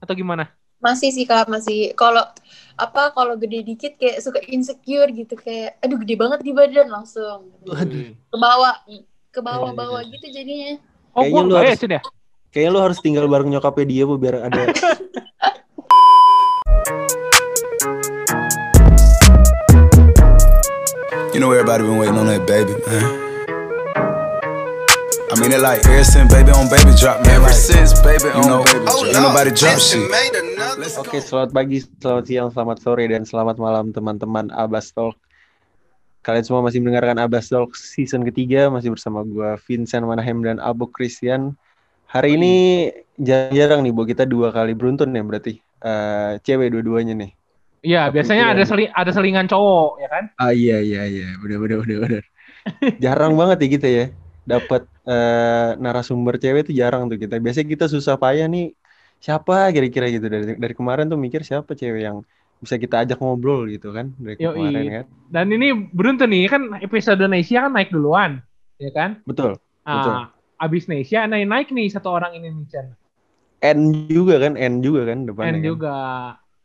atau gimana? Masih sih kak, masih. Kalau apa kalau gede dikit kayak suka insecure gitu kayak, aduh gede banget di badan langsung ke bawah, ke bawah-bawah Iya, iya, gitu jadinya. Oh, Kayaknya lu ya, harus- Cen ya? Kayaknya lu harus tinggal bareng nyokapnya dia bu biar ada You know everybody been waiting on that baby, man. I mean it like ever since baby on baby drop, man. Ever since baby on know, baby drop, ain't nobody drop shit. Oke, selamat pagi, selamat siang, selamat sore, dan selamat malam teman-teman Abbas Talk. Kalian semua masih mendengarkan Abbas Talk season ketiga, masih bersama gue Vincent Manahem dan Abu Christian. Hari ini jarang-jarang nih, Bu, kita dua kali beruntun ya berarti. Eh, cewek dua-duanya nih. Iya, biasanya ada seling ada selingan cowok, ya kan? Ah iya iya iya, bener bener bener bener. jarang banget ya kita ya dapat eh, narasumber cewek itu jarang tuh kita. Biasanya kita susah payah nih siapa kira-kira gitu dari dari kemarin tuh mikir siapa cewek yang bisa kita ajak ngobrol gitu kan dari Yoi. kemarin kan. Dan ini beruntun nih, kan episode Indonesia kan naik duluan, ya kan? Betul. Betul. Ah, abis Indonesia naik naik nih satu orang ini nih, Cen. N juga kan, N juga kan depannya. Dan kan. juga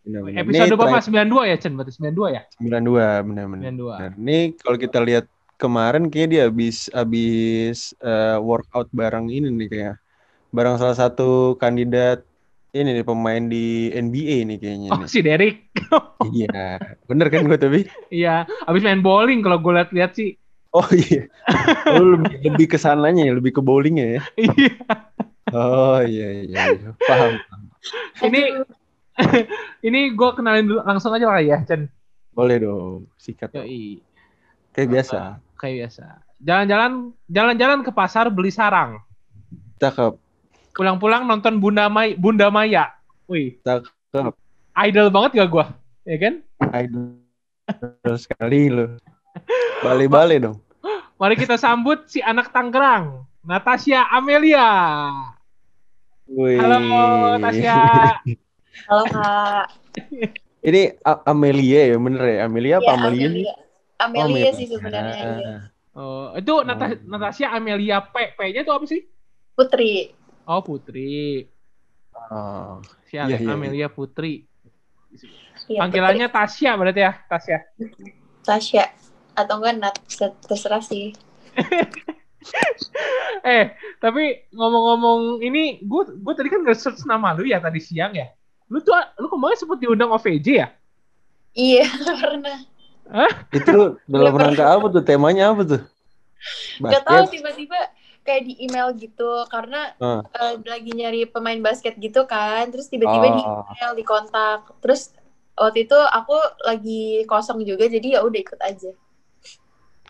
episode Ini berapa? terakhir- 92 ya, Cen? Berarti 92 ya? 92 benar-benar. 92. Nah, ini kalau kita lihat kemarin kayak dia habis habis eh, workout bareng ini nih kayak bareng salah satu kandidat ini nih pemain di NBA nih kayaknya Oh, nih. si Derek. Iya, bener kan gue tapi? Iya, abis main bowling kalau gue lihat-lihat sih. Oh iya, lu lebih lebih ke sananya ya, lebih ke bowlingnya ya. Iya. Oh iya iya, iya. paham. paham. Ini ini gue kenalin dulu langsung aja lah ya, Cen. Boleh dong, sikat. Yoi. Kayak biasa. Kayak biasa. Jalan-jalan jalan-jalan ke pasar beli sarang. Cakep, Pulang-pulang nonton Bunda May Bunda Maya. Wih, cakep. idol banget gak gua? Ya kan? Idol sekali lo. Balik-balik dong. Mari kita sambut si anak Tangerang, Natasha Amelia. Wih. Halo Natasha. Halo kak. Ini A- Amelia ya, bener ya? Amelia apa Iya, Amelia? Amelia. Oh, sih sebenarnya. Iya. Oh, itu Nata- Natasha Amelia P. P-nya itu apa sih? Putri. Oh, Putri. Oh, Si Iya, iya, Amelia Putri. Iya, Panggilannya Tasya berarti ya, Tasya. Putri. Tasya. Atau enggak Nat, terserah sih. Eh, tapi ngomong-ngomong ini, gue gue tadi kan nge-search nama lu ya tadi siang ya. Lu tuh, lu kemarin sempat diundang OVJ ya? Iya, pernah. Itu dalam rangka apa tuh? Temanya apa tuh? Gak tahu Basket. tiba-tiba kayak di email gitu karena Ah. eh, lagi nyari pemain basket gitu kan. Terus tiba-tiba di Oh. email, di kontak. Terus waktu itu aku lagi kosong juga jadi ya udah ikut aja.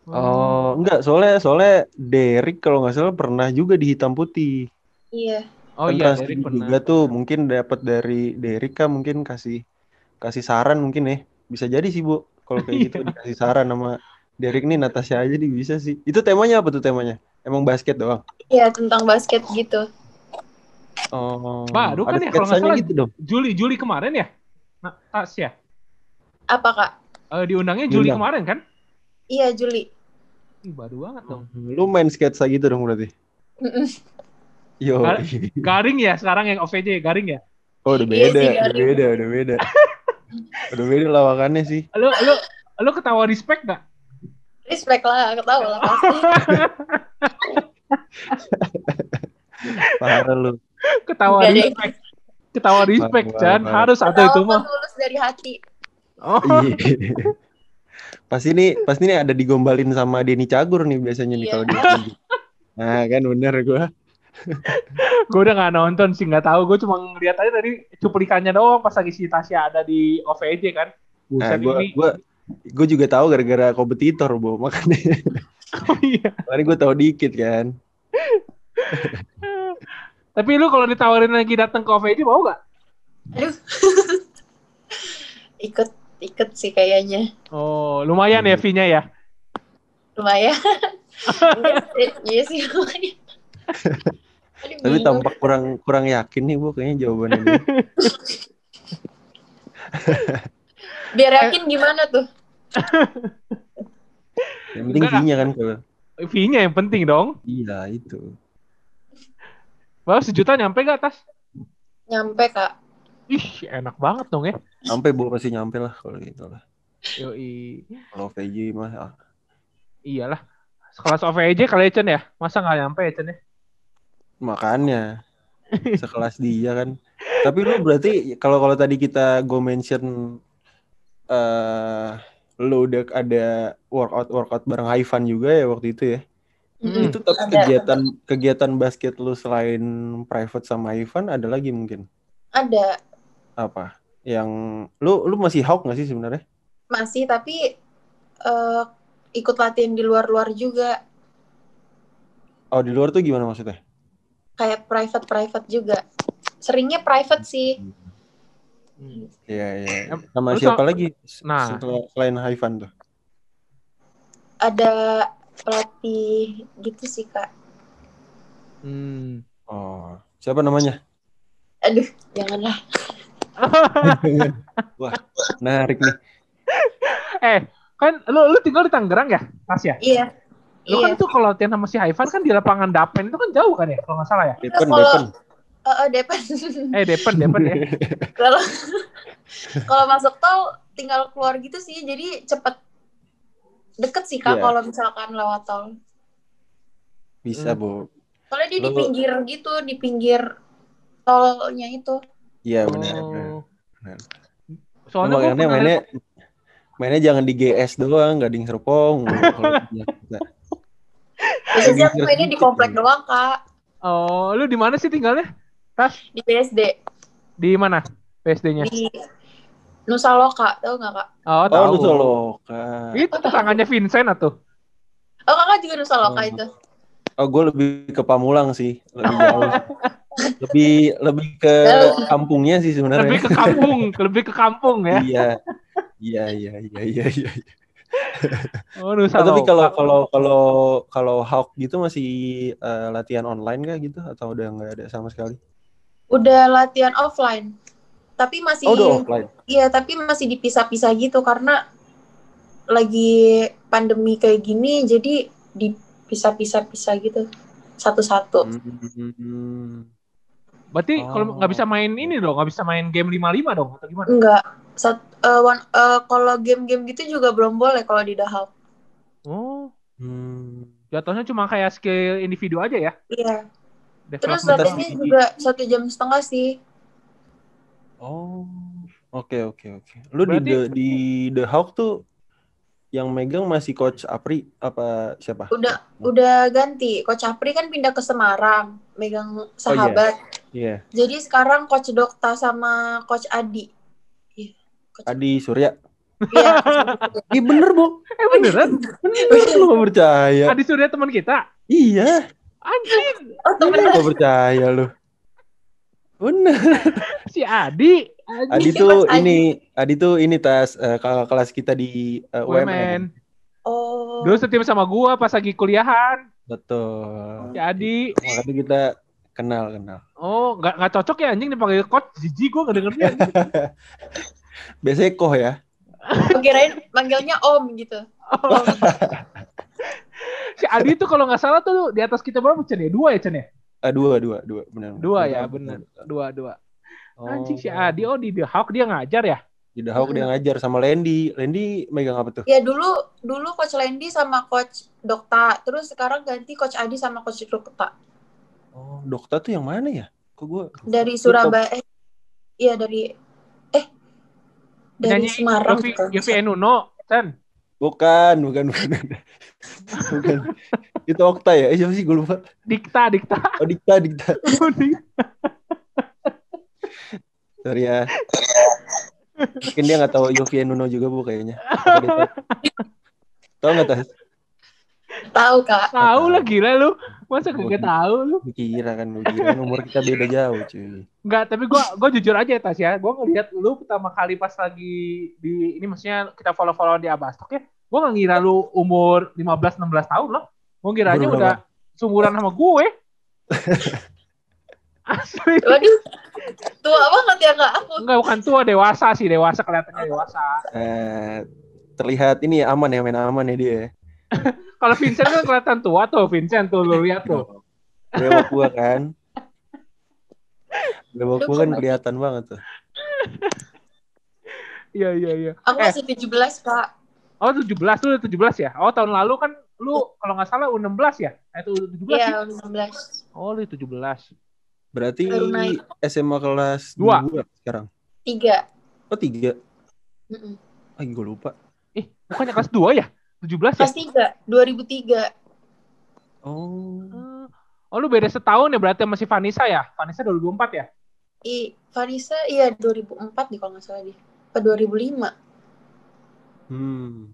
Oh, enggak, soalnya soalnya Derek kalau nggak salah pernah juga di hitam putih. Iya. Oh Kan iya, Derek pernah. juga tuh mungkin dapat dari Derek kan mungkin kasih kasih saran mungkin ya. Bisa jadi sih, Bu. Kalau kayak gitu Iya. dikasih saran sama Derek nih Natasha aja nih bisa sih. Itu temanya apa tuh temanya? Emang basket doang? Iya, tentang basket gitu. Oh. Baru kan ya, kalau nggak salah. gitu dong. Juli Juli kemarin ya? Tasya. Apa Kak? Eh, diundangnya Juli Diundang. kemarin kan? Iya, Juli. Ih, baru banget dong. Lu main sketsa gitu dong berarti. Yo. Gar- Garing ya sekarang yang OVJ, garing ya. Oh, udah Iya beda, sih, udah beda, udah beda. udah beda lawakannya sih. Lu lu lu ketawa respect gak? Respect lah, tahu lah pasti. Parah lu. Ketawa deh. respect. Ketawa respect, Chan. Harus ada itu mah. tulus dari hati. Oh, Iya. Pasti ini pasti ini ada digombalin sama Denny Cagur nih biasanya nih Iya. kalau dia tinggi. Nah, kan bener gua. gue udah gak nonton sih, gak tahu. Gue cuma ngeliat aja tadi cuplikannya doang pas lagi si Tasya ada di OVJ kan. Nah, gua ini. gua gua juga tahu gara-gara kompetitor, Bu. Makanya Oh iya. makanya gua tahu dikit kan. Tapi lu kalau ditawarin lagi datang ke OVJ mau gak? Aduh. ikut ikut sih kayaknya. Oh, lumayan ya Hmm. fee-nya ya. Lumayan. Iya sih, Iya sih lumayan. Aduh, Tapi bingung. tampak kurang kurang yakin nih, Bu, kayaknya jawabannya dia. Biar yakin gimana tuh? Yang penting fee-nya kan kalau Fee-nya yang penting dong. iya itu. Baru sejuta nyampe gak, Tas? Nyampe kak. Ih, enak banget dong ya. Sampai bu pasti nyampe lah kalau gitu lah. Yoi. Kalau VJ mah ah, Iyalah. Sekelas OVJ kali ya Chen ya? Masa nggak nyampe ya Chen ya? Makanya sekelas dia kan. Tapi lu berarti kalau kalau tadi kita go mention eh lu udah ada workout workout bareng Haifan juga ya waktu itu ya. Hmm. Itu tapi Ada. kegiatan kegiatan basket lu selain private sama Haifan ada lagi mungkin Ada apa? Yang lu lu masih hawk nggak sih sebenarnya? masih tapi eh, ikut latihan di luar-luar juga Oh di luar tuh gimana maksudnya? Kayak private private juga. Seringnya private sih. Hmm. Iya iya. Sama lu siapa so- lagi? Nah. Setelah- selain Haifan tuh. Ada pelatih gitu sih kak. Hmm. Oh siapa namanya? Aduh, janganlah. Wah menarik nih. eh, kan lu lu tinggal di Tangerang ya, Mas ya? Iya. Lu kan Iya. tuh kalau latihan sama si Haifan kan di lapangan Dapen itu kan jauh kan ya, kalau nggak salah ya? Depen kalau- Depen. Eh, eh, Depan. Eh, Depen, Depen ya. kalau kalau masuk tol tinggal keluar gitu sih, jadi cepet deket sih kak Iya. kalau misalkan lewat tol. Bisa Hmm. bu. Soalnya dia di Lu- pinggir gitu, di pinggir tolnya itu. Iya benar. benar. Oh. benar. Soalnya gua makanya pernah mainnya mainnya jangan di GS doang, nggak di Serpong. Biasanya aku mainnya di komplek ya. doang kak, Oh, lu di mana sih tinggalnya? Tas di BSD, di mana? PSD-nya? di Nusa Loka, tau nggak kak? Oh, Oh tahu. lu Soloka. Itu tetanggannya Vincent atau? Oh kakak juga Nusa Loka Oh. itu. Oh gue lebih ke Pamulang sih, lebih jauh. lebih lebih ke kampungnya sih sebenarnya. Lebih ke kampung, lebih ke kampung ya. Iya. Iya iya iya iya iya. Oh, Nusa Oh, tapi kalau kalau kalau kalau Hawk gitu masih eh, latihan online kah gitu atau udah nggak ada sama sekali? Udah latihan offline, tapi masih Oh offline. Iya, tapi masih dipisah-pisah gitu karena lagi pandemi kayak gini, jadi dipisah-pisah-pisah gitu satu-satu. Hmm. Berarti Oh. kalau nggak bisa main ini dong, nggak bisa main game 55 dong atau gimana? Enggak, sat, eh, one- eh, kalau game-game gitu juga belum boleh kalau di Dahal. Oh, Hmm. jatuhnya cuma kayak skill individu aja ya? Iya. Terus Development latihannya sih. juga satu jam setengah sih. Oh. Oke oke oke. Lu di Berarti- the, di The Hawk tuh yang megang masih coach Apri apa siapa? Udah udah ganti. Coach Apri kan pindah ke Semarang, megang sahabat. Iya. Jadi sekarang Coach Dokta sama Coach Adi. Iya. Adi Surya. Iya. Ih bener bu. Eh beneran? Bener lu gak percaya. Adi Surya teman kita? Iya. Anjing, Oh, temen Bener gak percaya lu. Bener. si Adi. Adi Iya, tuh Adi. ini, Adi tuh ini tas eh, kakak kelas kita di eh, UMN. UMN. Oh. Dulu setim sama gua pas lagi kuliahan. Betul. Si Adi. Makanya kita kenal kenal. Oh, nggak nggak cocok ya anjing dipanggil coach. Jijik gua nggak dengernya. Biasanya koh ya. Kirain manggilnya Om gitu. Oh. si Adi tuh kalau nggak salah tuh di atas kita berapa Chen ya? Dua ya Chen ya? Ah, dua dua dua benar. Dua ya, benar. Dua, dua. Anjing si Adi, oh di The Hawk dia ngajar ya? Di The Hawk dia ngajar sama Lendi. Lendi megang apa tuh? Ya dulu dulu Coach Lendi sama Coach Dokta, terus sekarang ganti Coach Adi sama Coach Dokta Oh, Dokta tuh yang mana ya? Kok gua dari Surabaya. Iya dari dari Nyanyi Semarang. Yofi. Enuno, Chen. bukan, bukan, bukan. bukan. Itu Okta ya? Eh, siapa sih gue lupa. Dikta, Dikta. Oh, Dikta, Dikta. Sorry ya. Mungkin dia nggak tahu Yofi Nuno juga bu kayaknya. Tahu? Tahu nggak tas? Tahu Kak. tahu lah gila lu. Masa kagak tahu lu? Lu Kira kan, kira kan umur kita beda jauh cuy. Enggak, tapi gua gua jujur aja ya Tas ya. Gua ngelihat lu pertama kali pas lagi di ini maksudnya kita follow-follow di Abastok ya. Gua nggak ngira lu umur 15 16 tahun loh. Gua ngiranya Umur udah sumuran sama gue. Asli. Waduh. Tua banget ya Kak aku. Enggak bukan tua dewasa sih, dewasa kelihatannya dewasa. Eh, terlihat ini ya aman ya main aman ya dia. Kalau Vincent kan kelihatan tua tuh, Vincent tuh lu lihat tuh. Bewok gua kan. Bewok gua kan kelihatan banget tuh. Iya iya iya. Aku Eh, masih 17, Kak. oh 17 lu udah 17 ya? Oh tahun lalu kan lu kalau nggak salah U16 ya? Eh, itu U17 sih? Iya, 16. Oh lu 17. Berarti naik. SMA kelas Dua. 2 sekarang. 3. Oh, 3. Mm-mm. Ah, gue lupa. Eh bukannya kelas 2 ya? 17 ya? Kelas 3, 2003. Oh. Oh lu beda setahun ya berarti sama si Vanessa ya? Vanessa 2004 ya? I, Vanessa, iya 2004 nih kalau nggak salah dia. Apa 2005? Hmm.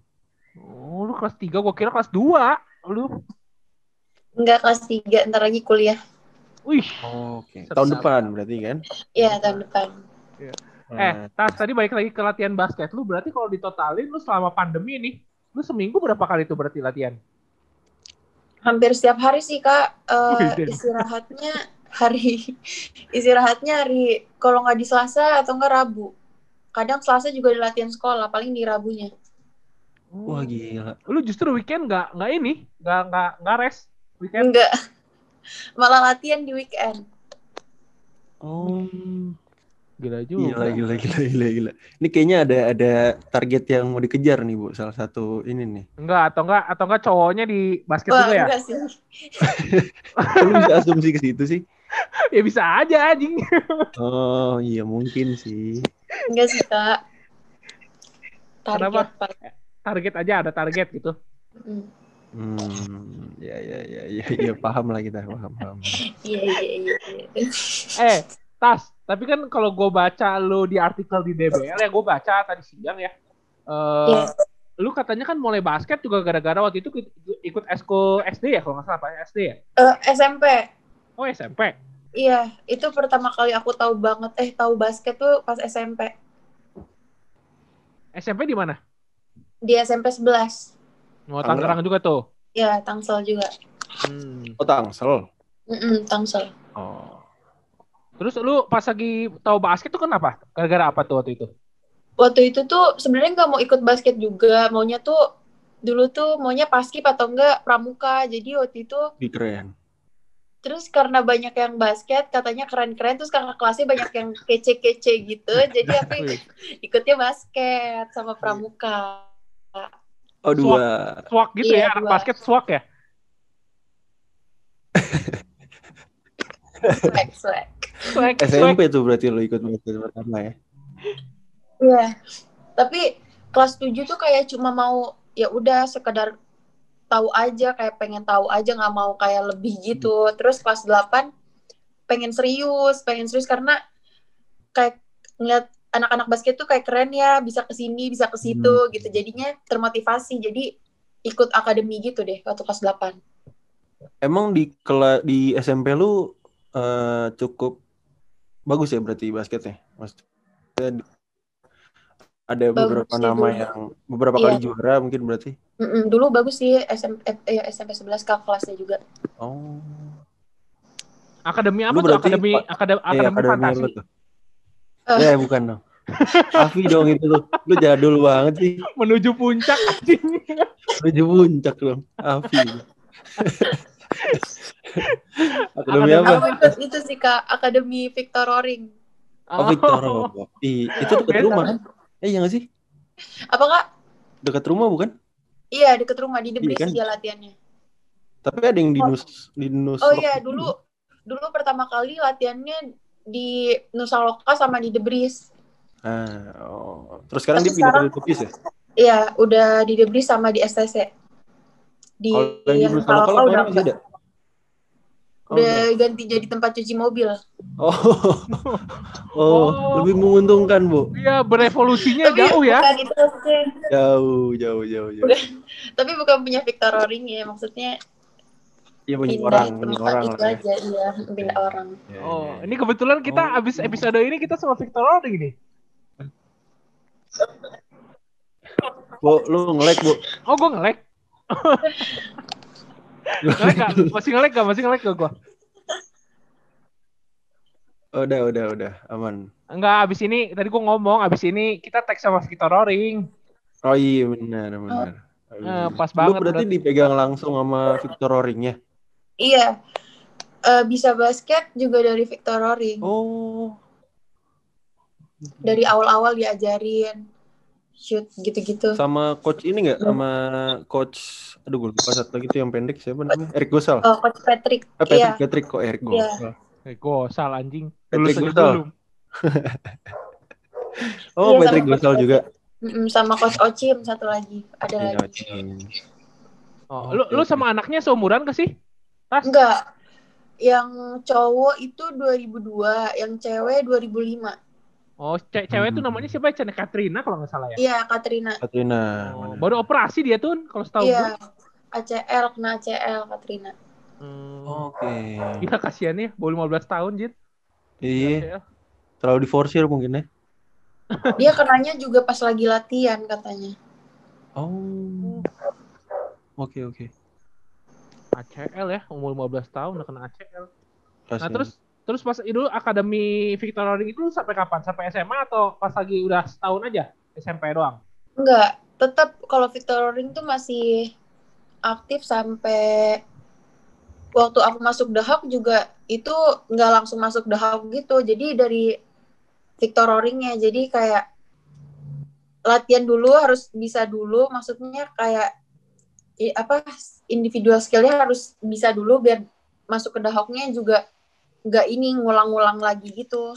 Oh lu kelas 3 gua kira kelas 2. Lu. Enggak, kelas 3, ntar lagi kuliah. Wih. Oke. Sedap. Tahun depan berarti kan? Iya, tahun depan. Eh, Tas tadi balik lagi ke latihan basket. Lu berarti kalau ditotalin lu selama pandemi nih, lu seminggu berapa kali tuh berarti latihan? Hampir setiap hari sih, Kak. Dan. istirahatnya hari istirahatnya hari kalau nggak di Selasa atau nggak Rabu. Kadang Selasa juga di latihan sekolah, paling di Rabunya. Wah, gila. Lu justru weekend nggak nggak ini, nggak nggak nggak rest weekend. Enggak. Malah latihan di weekend. Oh. Gila juga. Gila, gila, gila, gila, gila. Ini kayaknya ada ada target yang mau dikejar nih, Bu. Salah satu ini nih. Enggak atau enggak atau enggak cowoknya di basket Wah, juga ya? enggak sih. Lu bisa asumsi ke situ sih? ya bisa aja anjing. Oh, iya mungkin sih. Enggak sih, Kak. Target Kenapa? Pak. Target aja ada target gitu. Mm. Hmm, ya, ya, ya, ya, ya, paham lah kita, paham, paham. Iya, iya, iya. iya. Eh, Tas, tapi kan kalau gue baca lu di artikel di DBL ya, gue baca tadi siang ya. Eh, Iya. Lu katanya kan mulai basket juga gara-gara waktu itu ikut- esko SD ya kalau nggak salah apa SD ya? Eh, SMP. Oh SMP. Iya, itu pertama kali aku tahu banget eh tahu basket tuh pas SMP. SMP di mana? Di SMP 11. Oh, Tangerang juga tuh. Ya, Tangsel juga. Hmm. Oh, Tangsel. Mm-mm, Tangsel. Oh. Terus lu pas lagi tahu basket tuh kenapa? Gara-gara apa tuh waktu itu? Waktu itu tuh sebenarnya nggak mau ikut basket juga, maunya tuh dulu tuh maunya paskib atau enggak pramuka. Jadi waktu itu Ih, keren. terus karena banyak yang basket katanya keren-keren terus kakak kelasnya banyak yang kece-kece gitu. Jadi aku ikutnya basket sama pramuka. Oh, dua. Swag gitu Iya, ya, anak dua. basket swag ya? Swag, swag. Swag. SMP tuh berarti lo ikut basket pertama ya? Iya. Tapi kelas 7 tuh kayak cuma mau ya udah sekedar tahu aja kayak pengen tahu aja nggak mau kayak lebih gitu. Terus kelas 8 pengen serius, pengen serius karena kayak ngeliat anak-anak basket tuh kayak keren ya, bisa ke sini, bisa ke situ Hmm. gitu. Jadinya termotivasi. Jadi ikut akademi gitu deh waktu kelas 8. Emang di kela di SMP lu eh, cukup bagus ya berarti basketnya? Maksudnya di- ada Bagus beberapa sih nama dulu. yang beberapa Iya. kali juara mungkin berarti. Mm-mm, dulu bagus sih SMP, eh, SMP 11 kakak kelasnya juga. Oh. Akademi apa Lu tuh? Akademi akademi, Iya, akademi akademi fantasi. lu tuh. Eh. Ya, bukan dong. Afi dong itu tuh. Lu jadul banget sih. Menuju puncak anjing. Menuju puncak dong. Afi. Akademi apa? Aku ikut itu sih kak, Akademi Victor Roring. Oh, Victor. Ih, itu dekat Beda. rumah kan? Eh, iya nggak sih? Apa kak? Dekat rumah bukan? Iya deket rumah di Debris Iya kan? dia latihannya. Tapi ada yang di Nus di Nus. Oh iya gitu. dulu dulu pertama kali latihannya di Nusa Loka sama di Debris. Ah, oh. Terus sekarang Tapi dia pindah sekarang- ke Lupis ya? Iya udah di Debris sama di STC. Di Kalau yang di yang Nusa Loka Loka udah masih ada? Oh, Udah ganti jadi tempat cuci mobil. Oh. oh, lebih menguntungkan, Bu. Iya, berevolusinya Tapi jauh ya. bukan itu. Jauh, jauh, jauh, jauh. Bukan. Tapi bukan punya Victor Roring ya, maksudnya Iya punya orang, punya orang itu lah. ya. aja, iya pindah orang. Ya, Oh, ya, ini kebetulan kita Oh. abis episode ini kita sama Victor Roring nih. Bu, lu nge-lag, Bu. Oh, gue nge-lag. nge-lag gak? Masih nge-lag gak? Masih nge-lag gak gue? udah, udah, udah, aman. Enggak, abis ini, tadi gue ngomong, abis ini kita tag sama Victor Roring. Oh iya, benar, benar. Eh, pas Lu banget berarti berarti. dipegang langsung sama Victor Roring ya? Iya. Eh, bisa basket juga dari Victor Roring. Oh. Dari awal-awal diajarin. Shoot gitu-gitu. Sama coach ini nggak? Sama coach, aduh gue lupa satu lagi tuh yang pendek siapa namanya? Eric Gosal. Oh, Coach Patrick. Eh, Patrick, Iya. Patrick kok Eric Iya. Gosal. Eh, gosal anjing. Patrick Gosal. Oh, Iya, Patrick sama Gosal Coach juga. Sama Coach Ochim satu lagi. Ada Iya, lagi. Oh, lu lu sama anaknya seumuran ke sih? Tas? Enggak. Yang cowok itu 2002, yang cewek 2005. Oh, ce cewek itu Hmm. namanya siapa? Cene Katrina kalau nggak salah ya. Iya, Katrina. Katrina. Oh, baru operasi dia tuh kalau setahu Iya. gue. ACL, kena ACL Katrina. Hmm. Oke. Gila kasihan ya, baru 15 tahun, Jit. Iya, terlalu diforsir mungkin ya. Dia kenanya juga pas lagi latihan katanya. Oh. Oke, oke. ACL ya, umur 15 tahun udah kena ACL. Nah, Kasihan. terus terus pas itu akademi Victoria Ring itu sampai kapan? Sampai SMA atau pas lagi udah setahun aja? SMP doang. Enggak, tetap kalau Victor Ring tuh masih aktif sampai waktu aku masuk The Hawk juga itu nggak langsung masuk The Hawk gitu. Jadi dari Victor Ringnya jadi kayak latihan dulu harus bisa dulu maksudnya kayak apa individual skillnya harus bisa dulu biar masuk ke The Hawk-nya juga nggak ini ngulang-ngulang lagi gitu.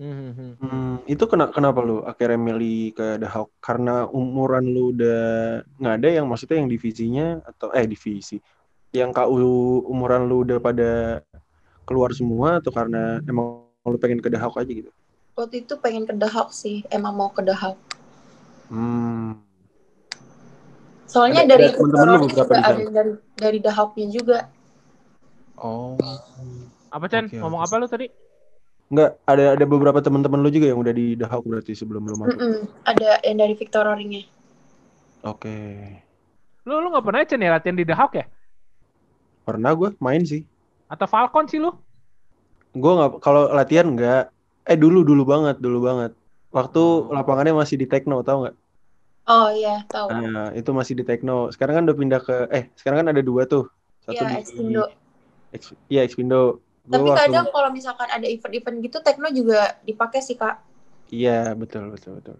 Hmm. Hmm, itu kena, kenapa lu akhirnya milih ke The Hawk? Karena umuran lu udah nggak ada yang maksudnya yang divisinya atau eh divisi yang KU umuran lu udah pada keluar semua atau karena emang lu pengen ke The Hawk aja gitu? Waktu itu pengen ke The Hawk sih, emang mau ke The Hawk. Hmm. Soalnya Ada- dari beberapa ada yang dari dari The Hawk-nya juga. Oh. Apa Chen? Oke, Ngomong apa lu tadi? Enggak, ada ada beberapa teman-teman lu juga yang udah di The Hawk berarti sebelum lu masuk. Mm-mm, Ada yang dari Victor Ring-nya. Oke. Lu lu nggak pernah ya, Chen ya latihan di The Hawk ya? Pernah gue main sih. Atau Falcon sih lu? Gue nggak kalau latihan nggak. Eh dulu dulu banget dulu banget. Waktu lapangannya masih di Tekno tau nggak? Oh iya, tahu. Nah itu masih di Tekno. Sekarang kan udah pindah ke eh sekarang kan ada dua tuh. Satu Iya, di Expindo. Ex- Iya Expindo. Tapi waktu- kadang kalau misalkan ada event-event gitu, Tekno juga dipakai sih, Kak. Iya betul betul betul.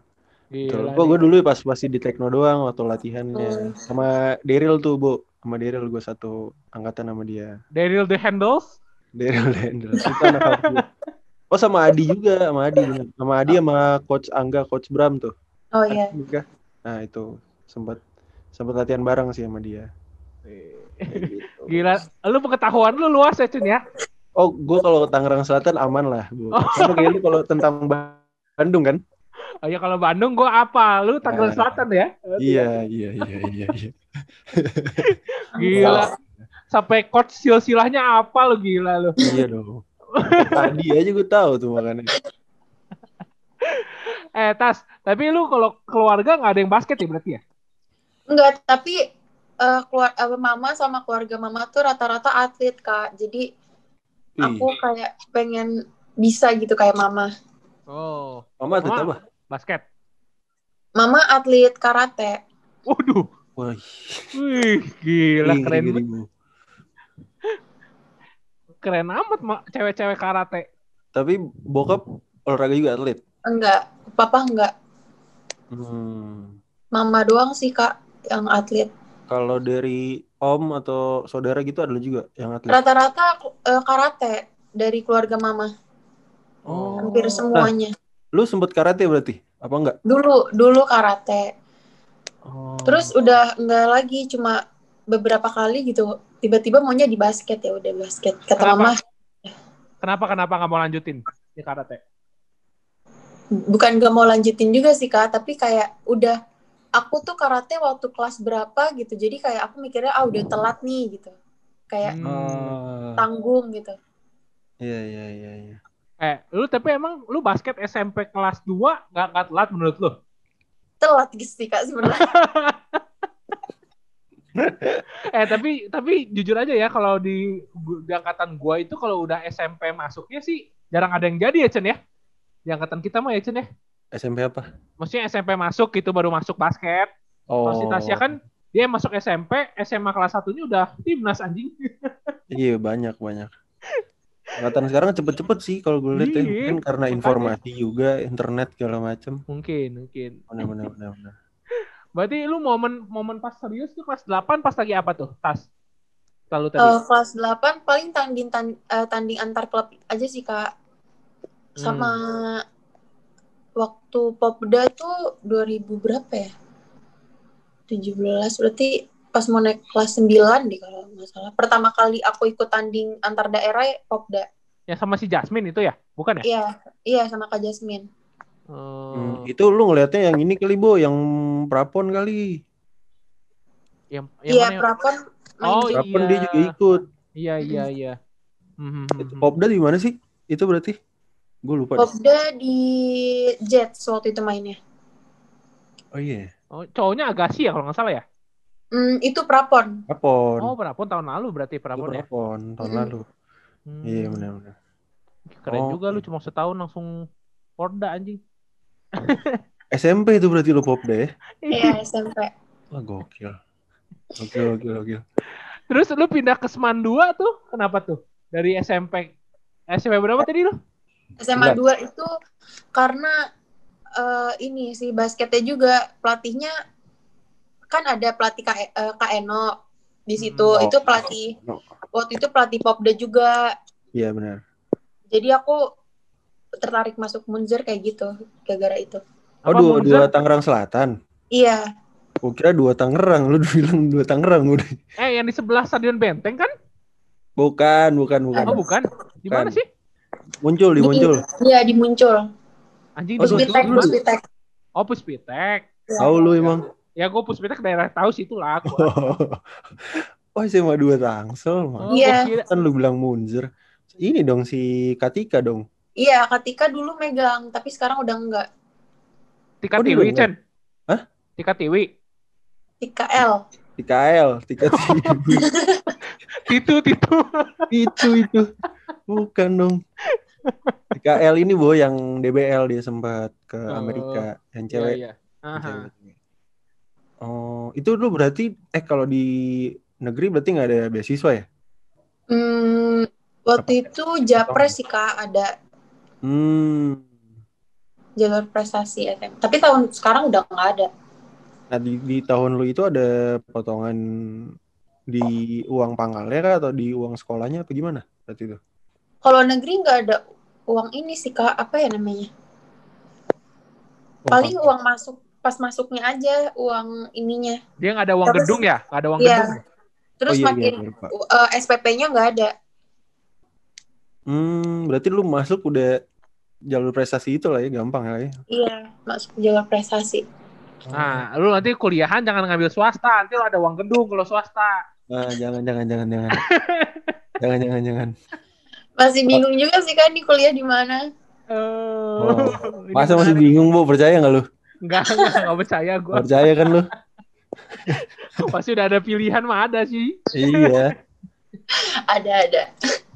betul. Gila. Gue dulu pas masih di Tekno doang waktu latihannya. Hmm. Sama Daryl tuh bu. Sama Daryl gue satu angkatan sama dia. Daryl the Handles. Daryl Daryl. Itu anak. Oh sama Adi juga, sama Adi. Sama Adi sama Coach Angga, Coach Bram tuh. Oh iya. Juga. Nah itu sempat sempat latihan bareng sih sama dia. Gitu. Gila, lu pengetahuan lu luas ya, Cun ya? Oh, gue kalau Tangerang Selatan aman lah, Bu. Kayak lu kalau tentang Bandung kan? Oh ya kalau Bandung gua apa? Lu Tangerang Nah. Selatan ya? Iya, iya, iya, iya, iya. Gila. Sampai coach silsilahnya apa lu gila lu. Iya dong. Tadi aja gue tahu tuh makanya. Eh, Tas, tapi lu kalau keluarga nggak ada yang basket ya berarti ya? Enggak, tapi eh, keluar eh, mama sama keluarga mama tuh rata-rata atlet, Kak. Jadi Ih, aku kayak pengen bisa gitu kayak mama. Oh, Mama atlet Mama. apa? basket. Mama atlet karate. Waduh. Wah, Wih, gila keren. Bu. Keren amat Ma. cewek-cewek karate. Tapi bokap olahraga juga atlet. Enggak, papa enggak. Hmm. Mama doang sih, Kak, yang atlet. Kalau dari om atau saudara gitu ada juga yang atlet. Rata-rata eh, karate dari keluarga mama. Oh. Hampir semuanya. Lu sempet karate berarti? Apa enggak? Dulu, dulu karate. Oh. Terus udah enggak lagi, cuma beberapa kali gitu. Tiba-tiba maunya di basket ya udah basket. Kata Kenapa? mama, Kenapa kenapa nggak mau lanjutin di karate? bukan gak mau lanjutin juga sih kak, tapi kayak udah aku tuh karate waktu kelas berapa gitu. Jadi kayak aku mikirnya ah udah telat nih gitu. Kayak Hmm. Ah. tanggung gitu. Iya, iya, iya, iya. Eh, lu tapi emang lu basket SMP kelas 2 nggak nggak telat menurut lu? Telat gitu sih kak sebenarnya. Eh tapi tapi jujur aja ya kalau di, di angkatan gua itu kalau udah SMP masuknya sih jarang ada yang jadi ya Chen ya. Di angkatan kita mah ya Chen ya. SMP apa? Maksudnya SMP masuk gitu baru masuk basket. Kalau si Tasya kan dia masuk SMP, SMA kelas satunya udah timnas anjing. Iya, banyak, banyak. Angkatan sekarang cepet-cepet sih kalau gue lihat ya. Iya, Mungkin karena makanya. informasi juga, internet segala macem. Mungkin, mungkin. Benar benar benar benar. Berarti lu momen momen pas serius tuh kelas 8 pas lagi apa tuh? Tas. Lalu tadi. Eh, kelas 8 paling tanding tan- eh, tanding antar klub aja sih kak sama Hmm. Waktu Popda tuh 2000 berapa ya 17 berarti pas mau naik kelas 9 deh kalau nggak salah pertama kali aku ikut tanding antar daerah ya Popda Yang sama si Jasmine itu ya? Bukan ya? iya iya sama Kak Jasmine Hmm, Hmm, itu lu ngelihatnya yang ini kali Bo, yang prapon kali. yang, yang iya mana ya? Prapon main Oh. Prapon iya. dia juga ikut. Iya, iya, iya. Hmm, hmm, Itu hmm. Popda di mana sih? Itu berarti? Gue lupa. deh. Popda di Jets waktu itu mainnya Oh iya. Oh, cowoknya Agassi ya kalau nggak salah ya? Hmm, itu Prapon Prapon. Oh, Prapon tahun lalu berarti Itu Prapon ya? Prapon tahun Mm-mm. lalu. Hmm. Iya benar benar. Keren Oh, juga lu oke. cuma setahun langsung Porda anjing. SMP itu berarti lu Popda ya? iya SMP Wah gokil. Gokil gokil gokil. Terus lu pindah ke Seman 2 tuh, kenapa tuh? Dari SMP SMP berapa tadi lu? SMA 2 itu karena eh, ini sih basketnya juga pelatihnya kan ada pelatih Kak, eh, Kak Eno di situ Hmm. itu pelatih waktu itu pelatih Popda juga Iya benar. jadi aku tertarik masuk Munzer kayak gitu gara-gara itu Oh dua, Munzer? dua Tangerang Selatan. iya Gue kira dua Tangerang. Lu bilang dua Tangerang udah. Eh, yang di sebelah Stadion Benteng kan? Bukan, bukan, bukan. Oh, bukan. Di mana sih? Muncul di muncul. iya di Muncul Anjing Oh, Puspitek. Puspitek Oh, Puspitek. Iya. Tahu lu emang. Ya, gue Puspitek daerah tahu situ lah. Gua. Oh SMA dua Tangsel. Oh, mah. Iya. gua kira- Kan lu bilang Munzer. Ini dong si Katika dong. iya Katika dulu megang tapi sekarang udah enggak Tika Oh, Tiwi. Chen. Hah? Tika Tiwi. Tika L Tika L, Tika TV. Titu, Titu. itu itu. Bukan dong. Tika L ini boh yang DBL dia sempat ke Oh. Amerika yang Iya, cewek. iya. Aha. cewek. Oh, itu lu berarti eh kalau di negeri berarti nggak ada beasiswa ya? hmm, waktu itu Japres sih Kak ada Hmm. jalur prestasi SM tapi tahun sekarang udah nggak ada Nah di, di tahun lu itu ada potongan di uang pangkalnya kah atau di uang sekolahnya apa gimana? Berarti itu. Kalau negeri nggak ada uang ini sih kak, apa ya namanya? Paling uang masuk pas masuknya aja uang ininya. Dia nggak ada uang Terus- gedung ya? Nggak ada uang Iya. gedung. Terus oh, iya, makin iya, uh, SPP-nya nggak ada. Hmm, berarti lu masuk udah jalur prestasi itu lah ya, gampang lah ya. Iya, masuk jalur prestasi. Nah, lu nanti kuliahan jangan ngambil swasta, nanti lu ada uang gedung kalau swasta. Nah, jangan jangan jangan jangan. jangan jangan jangan. Masih bingung juga sih kan di kuliah di mana. Oh. ini Masa masih bingung, Bu? Percaya nggak lu? Enggak, enggak, enggak percaya gue. Nggak Percaya kan lu? Pasti udah ada pilihan mah ada sih. iya. Ada ada.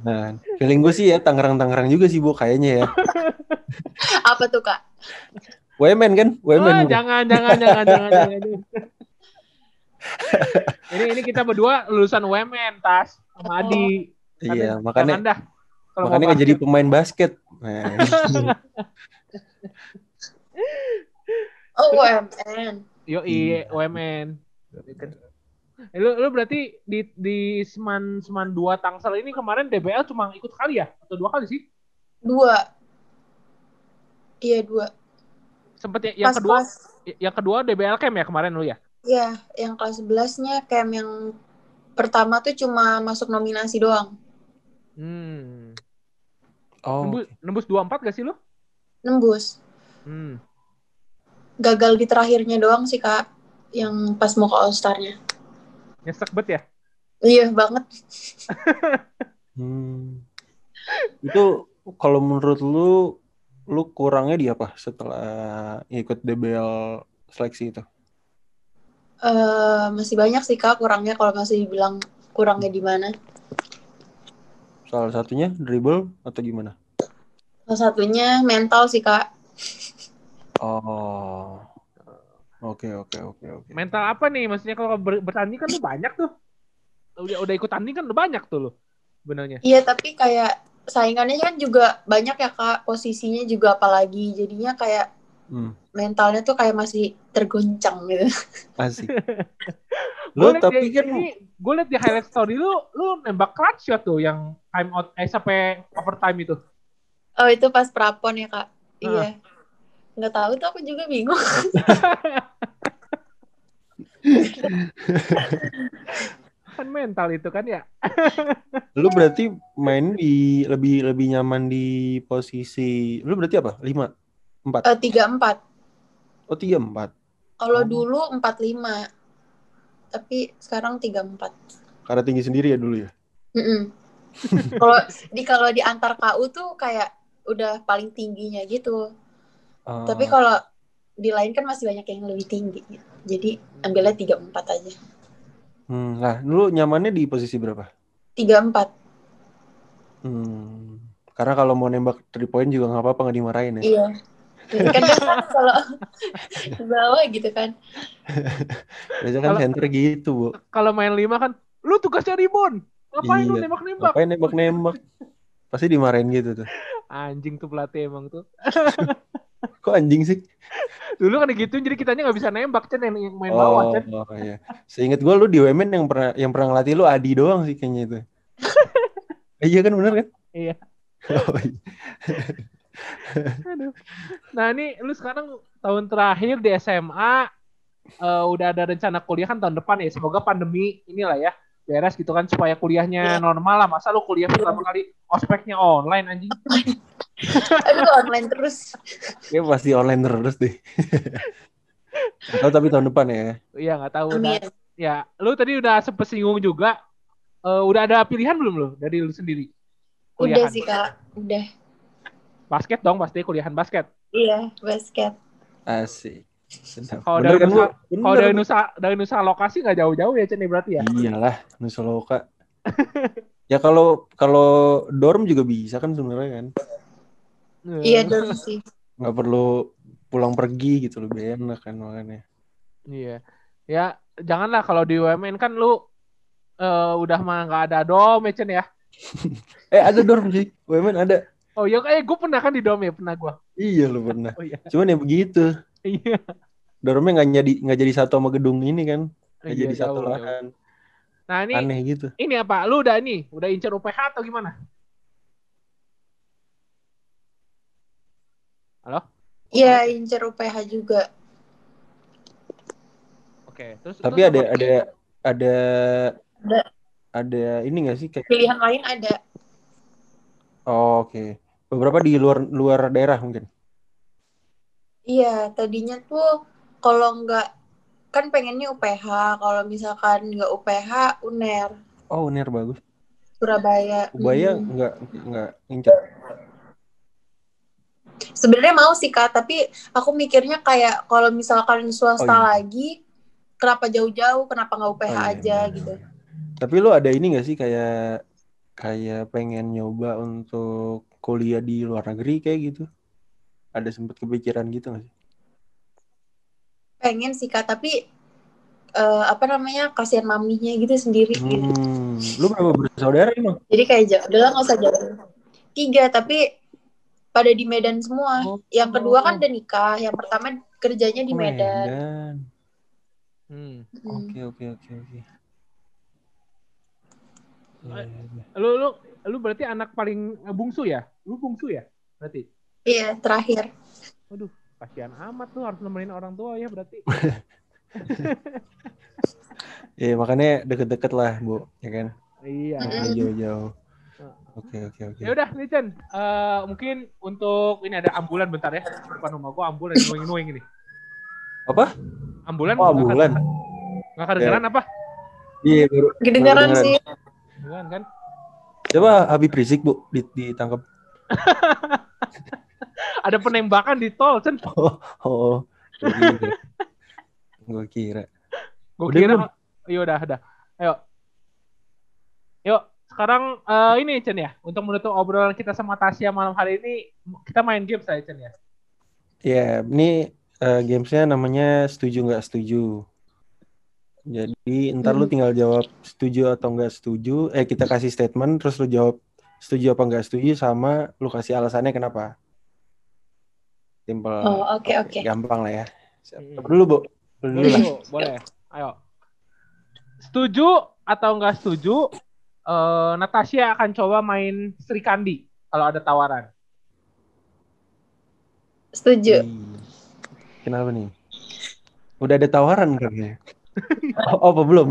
Nah, feeling gue sih ya Tangerang-Tangerang juga sih, Bu, kayaknya ya. Apa tuh kak? Wemen kan? Wemen. Bu. jangan, jangan, jangan, jangan, jangan. ini ini kita berdua lulusan UMN, Tas sama Adi. Iya, Jangan makanya dah. Kalau mau makanya nggak jadi pemain basket. Oh UMN. Yo Iya. UMN. Eh, lu, lu berarti di di Seman Seman 2 Tangsel ini kemarin DBL cuma ikut kali ya? Atau dua kali sih? Dua. Iya dua. Sempet ya, yang Pas kedua kelas, yang kedua DBL Camp ya kemarin lu ya? ya yang kelas 11-nya kayak yang pertama tuh cuma masuk nominasi doang. Hmm. Oh, Nembus, nembus 24 gak sih lu? Nembus. Hmm. Gagal di terakhirnya doang sih kak. Yang pas mau ke All Star-nya. Nyesek bet ya? Iya banget. hmm. itu kalau menurut lu, lu kurangnya di apa setelah ikut DBL seleksi itu? Eh masih banyak sih kak kurangnya kalau masih dibilang kurangnya di mana. Salah satunya dribble atau gimana? Salah satunya mental sih kak. Oh, oke oke oke oke. Mental apa nih? Maksudnya kalau ber- bertanding kan lu banyak tuh. Udah, udah ikut tanding kan udah banyak tuh lu. Benernya. Iya tapi kayak saingannya kan juga banyak ya kak posisinya juga apalagi jadinya kayak Hmm, mentalnya tuh kayak masih tergoncang gitu asik. Gue Lu tapi kan gue liat di highlight story lu, lu nembak clutch shot tuh yang time out eh sampai overtime itu. oh itu pas prapon ya kak Ah. iya nggak tahu tuh aku juga bingung Kan mental itu kan ya. lu berarti main di lebih lebih nyaman di posisi lu berarti apa? lima empat Eh, tiga empat Oh tiga empat kalau Oh. dulu empat lima tapi sekarang tiga empat Karena tinggi sendiri ya dulu ya. kalau di kalau di antar KU tuh kayak udah paling tingginya gitu Ah, tapi kalau di lain kan masih banyak yang lebih tinggi gitu. jadi ambilnya tiga empat aja hmm, nah, lu nyamannya di posisi berapa? tiga empat Hmm, karena kalau mau nembak three point juga nggak apa-apa nggak dimarahin ya. iya Jadi kan kalau di bawah gitu kan Biasanya kan center gitu, Bu. Kalau main lima kan, lu tugasnya ribon. Ngapain lu Iya. nembak-nembak? Ngapain nembak-nembak? Pasti dimarahin gitu tuh. Anjing tuh pelatih emang tuh. Kok anjing sih? Dulu kan digituin jadi kitanya nggak bisa nembak Cen yang, yang main bawah Oh, Cen. oh iya. Seingat gue lu di WMN yang pernah yang pernah ngelatih lu Adi doang sih kayaknya itu. Eh, iya kan bener kan? Iya. Oh, iya. Aduh. Nah ini lu sekarang tahun terakhir di SMA eh, udah ada rencana kuliah kan tahun depan ya. Semoga pandemi inilah ya beres gitu kan supaya kuliahnya Iya. normal lah. Masa lu kuliah pertama kali ospeknya online anjing? aduh online terus Kayak pasti online terus deh. Atau tapi tahun depan ya. Iya nggak tahu. Udah, amin ya lu tadi udah sempet singgung juga. Eh, udah ada pilihan belum lu dari lu sendiri? udah Kuliahan. sih kak udah Basket dong pasti kuliahan basket. iya basket Asik. Kalau dari kan? Nusa-. Kalau dari nusa dari nusa lokasi nggak jauh-jauh ya Cen ya, berarti ya? Iyalah, Nusa Loka. ya kalau kalau dorm juga bisa kan sebenarnya kan. iya dong sih Nggak perlu pulang pergi gitu lebih enak kan makanya. Iya. Ya, janganlah kalau di UMN kan lu eh, udah mah nggak ada dom ya Cen ya. Eh ada dorm sih. WMN ada. Oh iya, eh gue pernah kan di dom ya, pernah gue. Iya lu pernah. Oh iya. Cuman ya begitu. Iya. Dormnya nggak jadi nggak jadi satu sama gedung ini kan. Nggak Iya, jadi satu jauh, lah jauh. kan. Nah ini Aneh gitu. ini apa? Lu udah ini, udah incer UPH atau gimana? Halo? iya incer UPH juga Oke, terus Tapi terus ada apa? ada ada Ada. ada ini nggak sih kayak pilihan lain ada oh, oke. Beberapa di luar luar daerah mungkin. iya tadinya tuh kalau nggak kan pengennya UPH kalau misalkan nggak UPH UNER Oh, Uner bagus. Surabaya Ubaya Hmm. nggak nggak ngincer. sebenarnya mau sih kak tapi aku mikirnya kayak kalau misalkan swasta Oh, iya. lagi kenapa jauh-jauh kenapa nggak UPH Oh, iya, aja iya, gitu. Tapi lu ada ini nggak sih kayak kayak pengen nyoba untuk kuliah di luar negeri kayak gitu? Ada sempet kepikiran gitu nggak sih? pengen sih kak tapi eh, apa namanya kasihan maminya gitu sendiri gitu. Hmm, lu berapa bersaudara emang? jadi kayak jauh udah lah, nggak usah jauh tiga tapi pada di Medan semua Oh. yang kedua kan udah nikah yang pertama kerjanya di Oh, Medan Medan. Hmm. Hmm. Oke oke oke oke. Iya, iya. Lu lu lu berarti anak paling bungsu ya? Lu bungsu ya? Berarti. iya terakhir Waduh, kasihan amat tuh harus nemenin orang tua ya berarti. Iya makanya deket-deket lah bu, ya kan? iya. Jangan jauh-jauh. Oke oke oke. Ya udah, nih Chen. Eh, mungkin untuk ini ada ambulan bentar ya. Depan rumah gua ambulan nuing-nuing ini. Apa? Ambulan? Oh ambulan. Nggak kedengeran apa? Iya baru. kedengaran Kedengaran. sih Kedengeran kan? Coba Habib Rizik bu di- ditangkap. Ada penembakan di tol, Chen. Oh, oh. Gue kira. Gue kira. Iya udah, udah. Ayo. Yuk, sekarang eh, ini Chen ya. Untuk menutup obrolan kita sama Tasya malam hari ini, kita main game saya Chen ya. Ya, ini eh, gamesnya namanya setuju nggak setuju. Jadi ntar lu Hmm. tinggal jawab setuju atau nggak setuju. Eh kita kasih statement terus lu jawab setuju apa nggak setuju sama lu kasih alasannya kenapa. Simple. Oh, oke, oke. Gampang lah ya. Siap. Hmm. Dulu, Bu. Dulu, Boleh, lah. Boleh. Ayo. Setuju atau nggak setuju? eh Natasha akan coba main Sri Kandi kalau ada tawaran. Setuju. Hmm. Kenapa nih? Udah ada tawaran katanya. Oh, apa belum?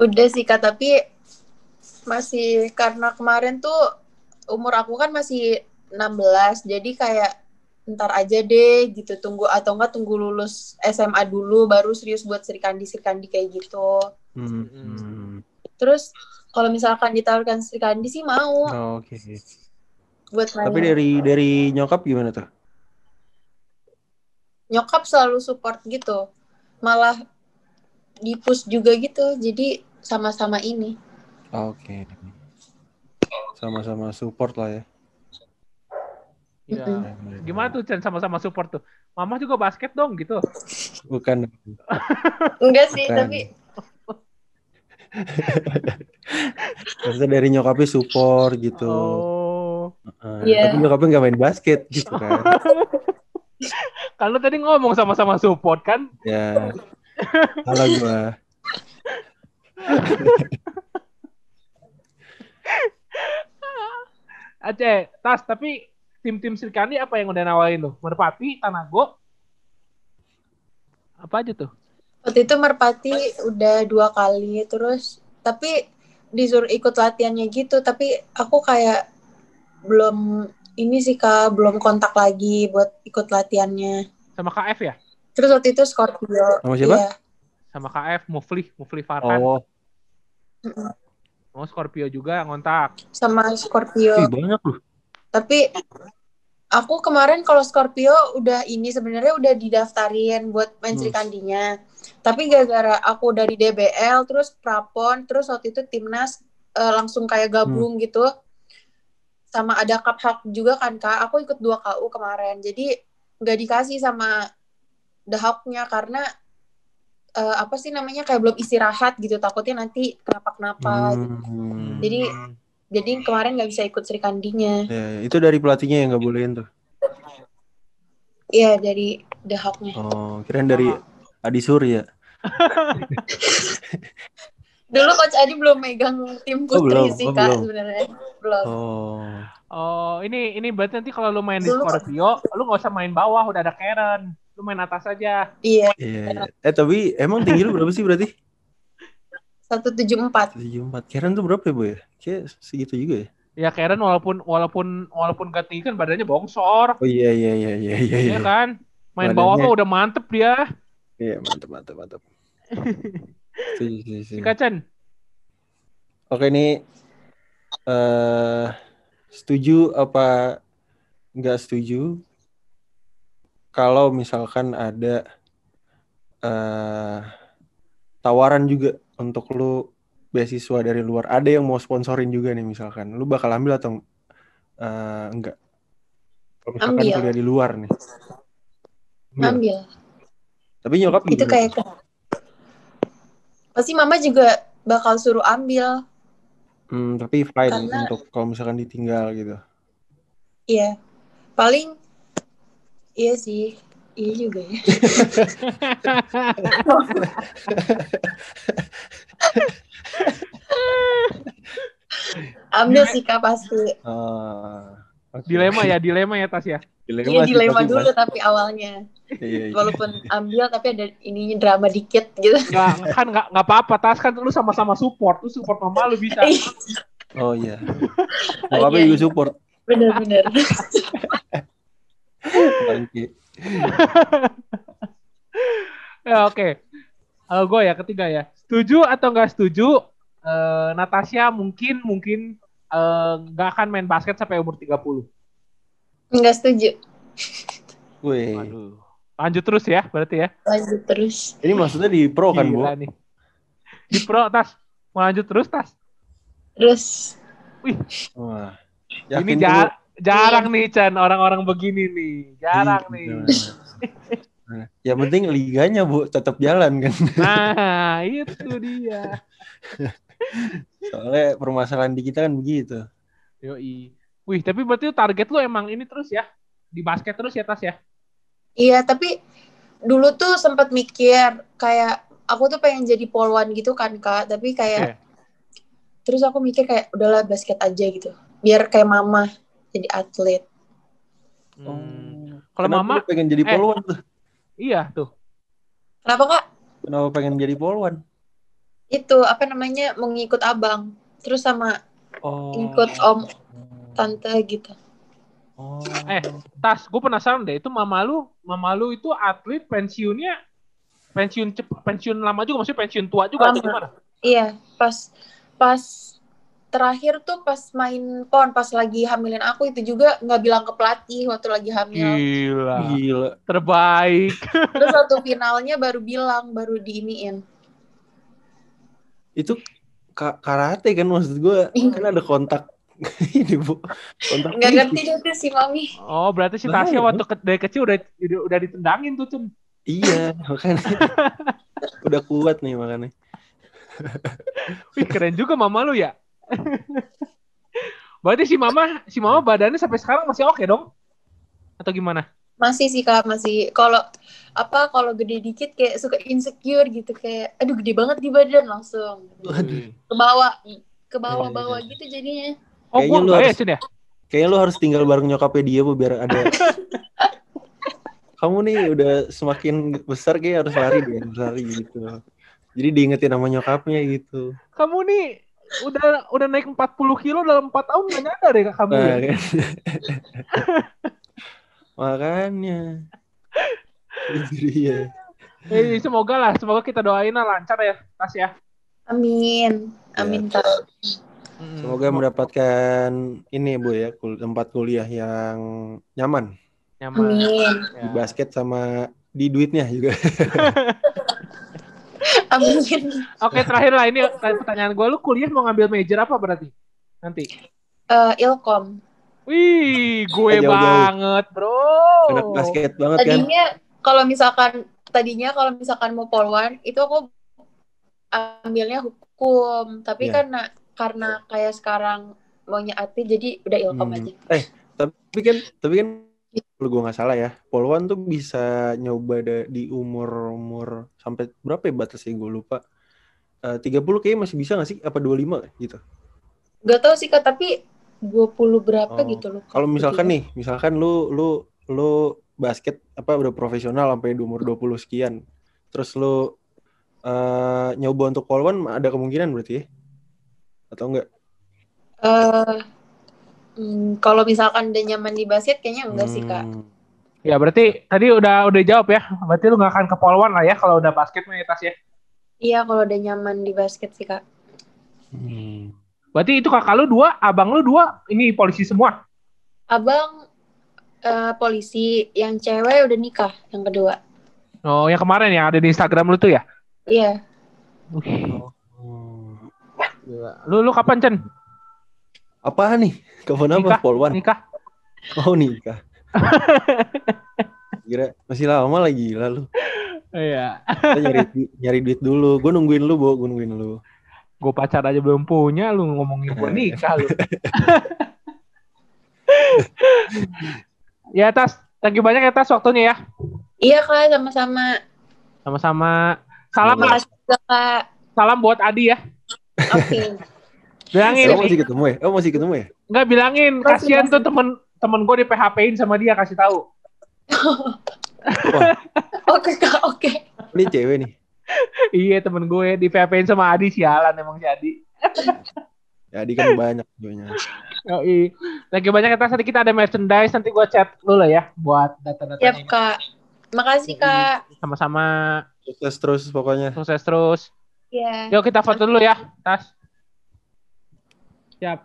Udah sih Kak, tapi masih karena kemarin tuh umur aku kan masih 16, jadi kayak ntar aja deh gitu tunggu atau enggak tunggu lulus SMA dulu baru serius buat Serikandi Serikandi kayak gitu. Hmm. Terus kalau misalkan ditawarkan Serikandi sih mau Oh, Oke. buat main. Tapi dari dari nyokap gimana tuh? Nyokap selalu support gitu. Malah di push juga gitu. Jadi sama-sama ini. Oke. Sama-sama support lah ya. Iya. Gimana tuh Chen sama-sama support tuh? Mama juga basket dong gitu. Bukan. Enggak sih, Bukan. tapi Maksudnya dari nyokapnya support gitu. Oh. Heeh. Iya. Tapi nyokapnya nggak main basket gitu kan. Kalau tadi ngomong sama-sama support kan? ya. Salah gua. Aceh, tas tapi tim-tim Sri Kandi apa yang udah nawarin tuh? Merpati, Tanago? Apa aja tuh? waktu itu Merpati udah dua kali terus tapi disuruh ikut latihannya gitu tapi aku kayak belum ini sih kak belum kontak lagi buat ikut latihannya Sama KF ya? terus waktu itu Scorpio Sama siapa? Iya. Sama KF, Mufli, Mufli Farhan. Oh, Oh, Scorpio juga ngontak. sama Scorpio ih, banyak loh. tapi aku kemarin kalau Scorpio udah ini sebenarnya udah didaftarin buat main Hmm. Sri Kandinya tapi gara-gara aku dari DBL terus prapon terus waktu itu timnas eh, langsung kayak gabung Hmm. gitu sama ada cup hak juga kan kak aku ikut dua KU kemarin jadi nggak dikasih sama the Hawk-nya karena eh, apa sih namanya kayak belum istirahat gitu takutnya nanti kenapa-kenapa gitu. Hmm. Jadi jadi kemarin nggak bisa ikut Sri Kandinya Ya, itu dari pelatihnya yang nggak bolehin tuh. Iya dari The Hawk-nya. Oh, kirain dari Adi Surya. Dulu Coach Adi belum megang tim Oh, putri belum. sih Oh, kak belum. sebenarnya belum. Oh, Oh, ini ini berarti nanti kalau lu main di Scorpio, lu nggak usah main bawah, udah ada Karen. Lu main atas aja. Iya iya. iya. Eh tapi emang tinggi lu berapa sih berarti? 174. 74. Karen tuh berapa ya, Bu ya? Kayak segitu juga ya. Ya Karen walaupun walaupun walaupun gak tinggi kan badannya bongsor, Oh iya iya iya iya iya. ya Iya, kan? Main Badannya- bawah mah udah mantep dia. Iya, mantap mantap mantap. Si. Kacan. Oke ini eh setuju apa nggak setuju kalau misalkan ada eh tawaran juga untuk lu beasiswa dari luar ada yang mau sponsorin juga nih misalkan lu bakal ambil atau eh, enggak kalau misalkan Ambil. kuliah di luar nih Ambil. Ambil. tapi nyokap Itu gimana? kayak pasti mama juga bakal suruh ambil. Hmm, tapi fine Karena- untuk kalau misalkan ditinggal gitu Iya. Paling iya sih. Iya juga ya. ambil sih kak pasti. Oke. Dilema ya, dilema ya Tas ya. Iya sih, dilema dulu pas- tapi awalnya. Iya, iya. Walaupun ambil tapi ada ininya drama dikit gitu. Nggak, kan nggak nggak apa-apa Tas kan lu sama-sama support, lu support mama lu bisa. Oh iya. Bokapnya Iya, juga iya. support. Bener-bener. Bangke. Ya oke. Kalau gue ya ketiga ya. Setuju atau nggak setuju? Eh, Natasha mungkin mungkin eh, nggak akan main basket sampai umur 30. Enggak setuju. Wih. Waduh. Lanjut terus ya berarti ya. Lanjut terus. Ini maksudnya di pro kan, Bu? Gila nih. Di pro Tas. Mau lanjut terus Tas. Terus Wah. Ini Yakin ja- tuh, Bu? jarang nih Chan orang-orang begini nih. Jarang Iya, nih. Yang penting liganya bu tetap jalan kan. Nah, itu dia. Soalnya permasalahan di kita kan begitu. Yoi. Wih, tapi berarti target lu emang ini terus ya? Di basket terus ya, Tas ya? Iya, tapi dulu tuh sempat mikir kayak aku tuh pengen jadi polwan gitu kan kak, tapi kayak Oke. terus aku mikir kayak udahlah basket aja gitu, biar kayak mama jadi atlet. Hmm. Kalau Kenapa mama, pengen jadi eh. polwan tuh? iya tuh. Kenapa kak? Kenapa pengen jadi polwan? Itu apa namanya mengikut abang, terus sama Oh. ikut om tante gitu. Oh. Eh, Tas, gue penasaran deh, itu mama lu, mama lu itu atlet pensiunnya pensiun cep, pensiun lama juga, maksudnya pensiun tua juga atau Lama. gimana? Iya, pas pas terakhir tuh pas main pon, pas lagi hamilin aku itu juga nggak bilang ke pelatih waktu lagi hamil. Gila, Gila. terbaik. Terus waktu finalnya baru bilang, baru diiniin. Itu ka- karate kan maksud gue kan ada kontak ini bu kontak Nggak ngerti juga sih mami. Oh, berarti si Tasya waktu ke- dari kecil udah udah, udah ditendangin tuh, Cun. iya makanya udah kuat nih makanya Wih, keren juga mama lu ya. berarti si mama, si mama badannya sampai sekarang masih oke dong? Atau gimana? Masih sih kak, masih. Kalau apa kalau gede dikit kayak suka insecure gitu kayak, aduh gede banget di badan langsung Waduh. ke bawah, ke bawah-bawah gitu jadinya. Oh, Kayaknya lu ya, harus- ya? kayaknya lu harus tinggal bareng nyokapnya dia bu biar ada kamu nih udah semakin besar kayak harus lari deh harus lari gitu jadi diingetin sama nyokapnya gitu Kamu nih udah udah naik 40 kilo dalam 4 tahun nggak nyadar ya kamu nah, ya? kan. makanya dia Eh, semoga lah, semoga kita doain lah lancar ya, Tas ya. Amin, amin kak. Mm, semoga mendapatkan ini bu ya kul- tempat kuliah yang nyaman nyaman. Amin, Ya. di basket sama di duitnya juga amin. Oke, terakhir lah ini pertanyaan gue, lu kuliah mau ngambil major apa berarti? Nanti. Eh, ilkom. Wih, gue Jauh-jauh. banget, bro. anak basket banget kan Tadinya kalau misalkan tadinya kalau misalkan mau polwan itu aku ambilnya hukum, tapi Iya. karena karena kayak sekarang maunya atlet jadi udah ilkom Hmm. aja. tapi kan tapi kan kalau gue nggak salah ya polwan tuh bisa nyoba da- di umur umur sampai berapa ya batasnya gue lupa Eh, 30 kayaknya masih bisa nggak sih apa 25 gitu Gak tau sih kak, tapi 20 berapa Oh. gitu loh. kalau misalkan nih misalkan lu lu lu basket apa udah profesional sampai di umur 20 sekian terus lu eh, nyoba untuk polwan ada kemungkinan berarti ya atau enggak Eh, hmm, kalau misalkan udah nyaman di basket kayaknya enggak sih kak. Hmm. Ya berarti tadi udah udah jawab ya. Berarti lu gak akan ke Polwan lah ya kalau udah basket mah ya, Tas ya. Iya kalau udah nyaman di basket sih kak. Hmm. Berarti itu kakak lu dua, abang lu dua, ini polisi semua. Abang eh, polisi, yang cewek udah nikah, yang kedua. Oh, yang kemarin yang ada di Instagram lu tuh ya? Iya. Wih, Oh. Lu lu kapan, Chen? apa nih kapan apa polwan Nikah? oh nikah kira masih lama lagi lalu Iya. kita nyari nyari duit dulu gue nungguin lu bu gue nungguin lu Gue pacar aja belum punya, lu ngomongin gue nikah lu. ya, Tas. Thank you banyak ya, Tas, waktunya ya. Iya kak, sama-sama. Sama-sama. Salam, Sama. Kak. salam buat Adi ya. Oke. Bilangin, Emang masih ketemu ya? Oh masih ketemu ya? Enggak bilangin, kasihan tuh temen temen gue di PHP-in sama dia kasih tahu. Oke kak, oke. ini cewek nih. Iya temen gue di PHP-in sama Adi sialan emang si Adi. Ya, di kan banyak ceweknya. Yoi. Lagi banyak kita nanti kita ada merchandise nanti gue chat lu lah ya buat data-data Siap kak. Makasih kak. sama-sama Sukses terus pokoknya. sukses terus. Iya. Yuk kita foto dulu ya, Tas. Siap.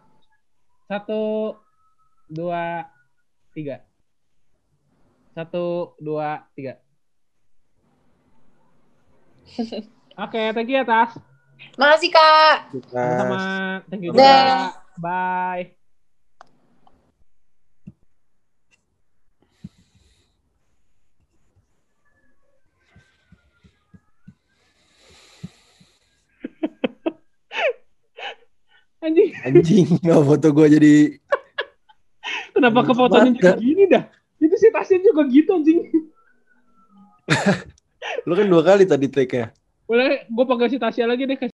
Satu, dua, tiga. Satu, dua, tiga. Oke, okay, thank you ya, atas. Makasih, Kak. Sama-sama. Thank you, juga. Bye. Anjing. Anjing, nggak foto gue jadi. Kenapa kefotonya juga gini dah? Itu si tasnya juga gitu anjing. lu kan dua kali tadi take ya. Boleh gue panggil si Tasya lagi deh.